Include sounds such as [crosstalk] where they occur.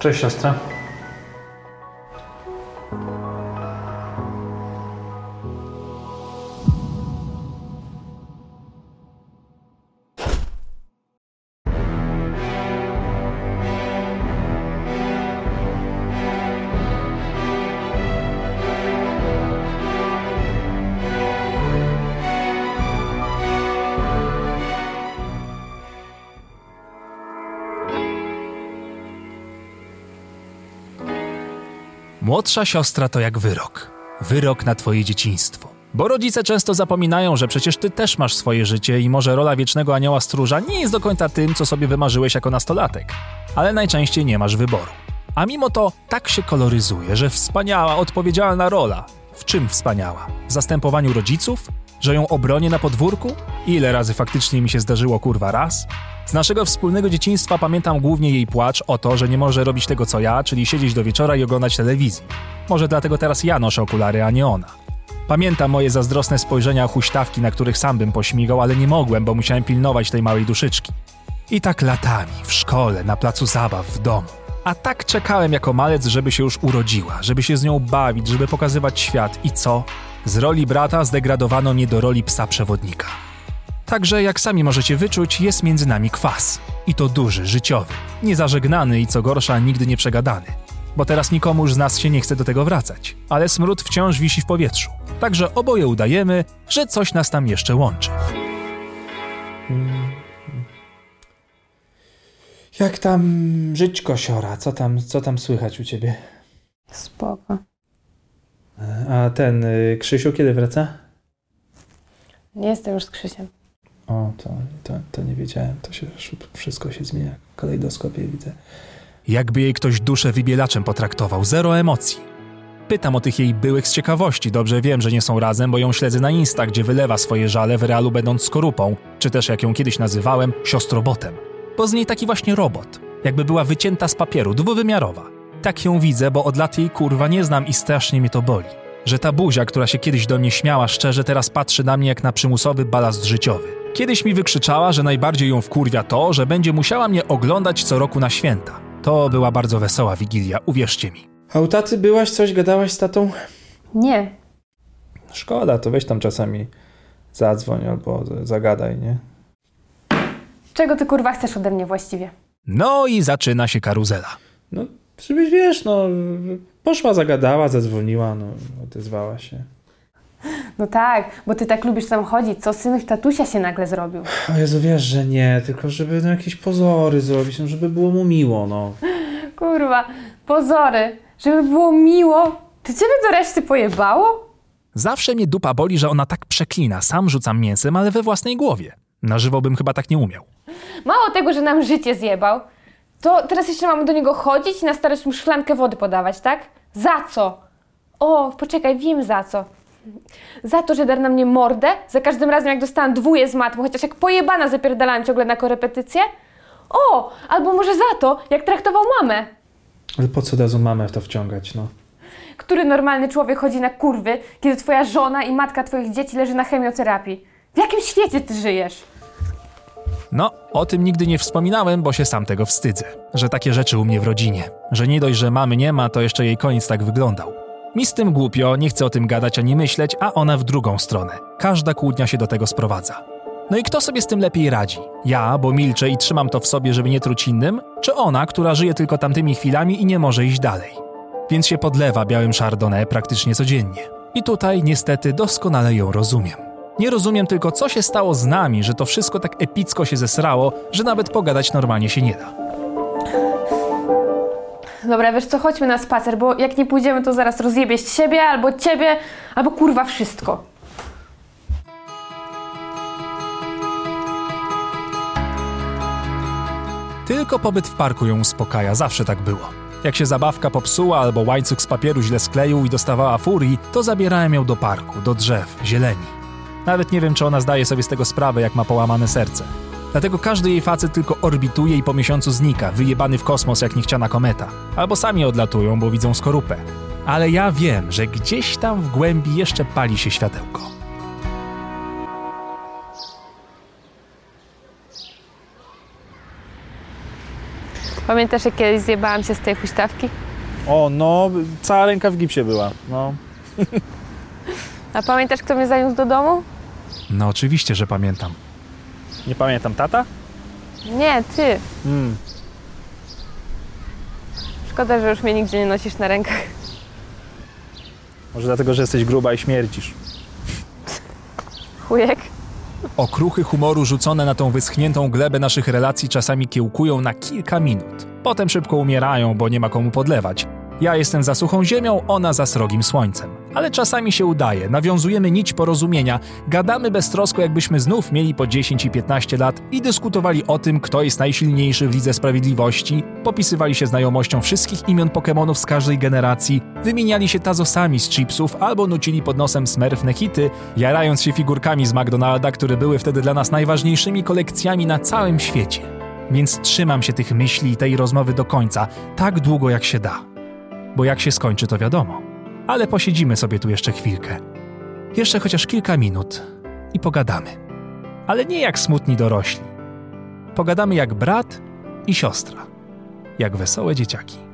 Cześć siostra. Młodsza siostra to jak wyrok. Wyrok na twoje dzieciństwo. Bo rodzice często zapominają, że przecież ty też masz swoje życie i może rola wiecznego anioła stróża nie jest do końca tym, co sobie wymarzyłeś jako nastolatek. Ale najczęściej nie masz wyboru. A mimo to tak się koloryzuje, że wspaniała, odpowiedzialna rola. W czym wspaniała? W zastępowaniu rodziców? Że ją obronię na podwórku? Ile razy faktycznie mi się zdarzyło kurwa raz? Z naszego wspólnego dzieciństwa pamiętam głównie jej płacz o to, że nie może robić tego co ja, czyli siedzieć do wieczora i oglądać telewizji. Może dlatego teraz ja noszę okulary, a nie ona. Pamiętam moje zazdrosne spojrzenia huśtawki, na których sam bym pośmigał, ale nie mogłem, bo musiałem pilnować tej małej duszyczki. I tak latami, w szkole, na placu zabaw, w domu. A tak czekałem jako malec, żeby się już urodziła, żeby się z nią bawić, żeby pokazywać świat. I co? Z roli brata zdegradowano mnie do roli psa przewodnika. Także, jak sami możecie wyczuć, jest między nami kwas. I to duży, życiowy. Niezażegnany i co gorsza, nigdy nie przegadany. Bo teraz nikomu już z nas się nie chce do tego wracać. Ale smród wciąż wisi w powietrzu. Także oboje udajemy, że coś nas tam jeszcze łączy. Jak tam żyć kosiora? Co tam, co tam słychać u ciebie? Spoko. A ten y, Krzysiu kiedy wraca? Nie jestem już z Krzysiem. O, to, to, to nie wiedziałem. To się wszystko się zmienia. W kalejdoskopie widzę. Jakby jej ktoś duszę wybielaczem potraktował, zero emocji. Pytam o tych jej byłych z ciekawości. Dobrze wiem, że nie są razem, bo ją śledzę na Insta, gdzie wylewa swoje żale w realu będąc skorupą, czy też jak ją kiedyś nazywałem, siostrobotem. Bo z niej taki właśnie robot. Jakby była wycięta z papieru, dwuwymiarowa. Tak ją widzę, bo od lat jej kurwa nie znam i strasznie mnie to boli. Że ta buzia, która się kiedyś do mnie śmiała szczerze, teraz patrzy na mnie jak na przymusowy balast życiowy. Kiedyś mi wykrzyczała, że najbardziej ją wkurwia to, że będzie musiała mnie oglądać co roku na święta. To była bardzo wesoła wigilia, uwierzcie mi. A u taty byłaś coś, gadałaś z tatą? Nie. Szkoda, to weź tam czasami zadzwoń albo zagadaj, nie? Czego ty kurwa chcesz ode mnie właściwie? No i zaczyna się karuzela. No, żebyś wiesz, no, poszła, zagadała, zadzwoniła, no, odezwała się. No tak, bo ty tak lubisz tam chodzić, co synuś tatusia się nagle zrobił. O Jezu, wiesz, że nie, tylko żeby no, jakieś pozory zrobić, no, żeby było mu miło, no. Kurwa, pozory, żeby było miło. Czy ciebie do reszty pojebało? Zawsze mnie dupa boli, że ona tak przeklina. Sam rzucam mięsem, ale we własnej głowie. Na żywo bym chyba tak nie umiał. Mało tego, że nam życie zjebał, to teraz jeszcze mamy do niego chodzić i na starość mu szklankę wody podawać, tak? Za co? O, poczekaj, wiem za co. Za to, że dar na mnie mordę, za każdym razem jak dostałam dwóje z matmy, chociaż jak pojebana zapierdalałam ciągle na korepetycję. O, albo może za to, jak traktował mamę. Ale po co razu mamę w to wciągać, no? Który normalny człowiek chodzi na kurwy, kiedy twoja żona i matka twoich dzieci leży na chemioterapii? W jakim świecie ty żyjesz? No, o tym nigdy nie wspominałem, bo się sam tego wstydzę. Że takie rzeczy u mnie w rodzinie. Że nie dość, że mamy nie ma, to jeszcze jej koniec tak wyglądał. Mi z tym głupio, nie chcę o tym gadać ani myśleć, a ona w drugą stronę. Każda kłótnia się do tego sprowadza. No i kto sobie z tym lepiej radzi? Ja, bo milczę i trzymam to w sobie, żeby nie truć innym? Czy ona, która żyje tylko tamtymi chwilami i nie może iść dalej? Więc się podlewa białym chardonnay praktycznie codziennie. I tutaj niestety doskonale ją rozumiem. Nie rozumiem tylko, co się stało z nami, że to wszystko tak epicko się zesrało, że nawet pogadać normalnie się nie da. Dobra, wiesz co, chodźmy na spacer, bo jak nie pójdziemy, to zaraz rozjebiesz siebie, albo ciebie, albo kurwa wszystko. Tylko pobyt w parku ją uspokaja, zawsze tak było. Jak się zabawka popsuła albo łańcuch z papieru źle skleił i dostawała furii, to zabierałem ją do parku, do drzew, zieleni. Nawet nie wiem, czy ona zdaje sobie z tego sprawę, jak ma połamane serce. Dlatego każdy jej facet tylko orbituje i po miesiącu znika, wyjebany w kosmos jak niechciana kometa. Albo sami odlatują, bo widzą skorupę. Ale ja wiem, że gdzieś tam w głębi jeszcze pali się światełko. Pamiętasz, jak kiedyś zjebałam się z tej huśtawki? O, no, cała ręka w gipsie była. No. [laughs] A pamiętasz, kto mnie zaniósł do domu? No oczywiście, że pamiętam. Nie pamiętam, tata? Nie, ty. Mm. Szkoda, że już mnie nigdzie nie nosisz na rękach. Może dlatego, że jesteś gruba i śmierdzisz. Chujek. Okruchy humoru rzucone na tą wyschniętą glebę naszych relacji czasami kiełkują na kilka minut. Potem szybko umierają, bo nie ma komu podlewać. Ja jestem za suchą ziemią, ona za srogim słońcem. Ale czasami się udaje, nawiązujemy nić porozumienia, gadamy beztrosko, jakbyśmy znów mieli po 10 i 15 lat i dyskutowali o tym, kto jest najsilniejszy w Lidze Sprawiedliwości, popisywali się znajomością wszystkich imion Pokémonów z każdej generacji, wymieniali się tazosami z chipsów albo nucili pod nosem smurfne hity, jarając się figurkami z McDonalda, które były wtedy dla nas najważniejszymi kolekcjami na całym świecie. Więc trzymam się tych myśli i tej rozmowy do końca, tak długo jak się da. Bo jak się skończy, to wiadomo. Ale posiedzimy sobie tu jeszcze chwilkę. Jeszcze chociaż kilka minut i pogadamy. Ale nie jak smutni dorośli. Pogadamy jak brat i siostra. Jak wesołe dzieciaki.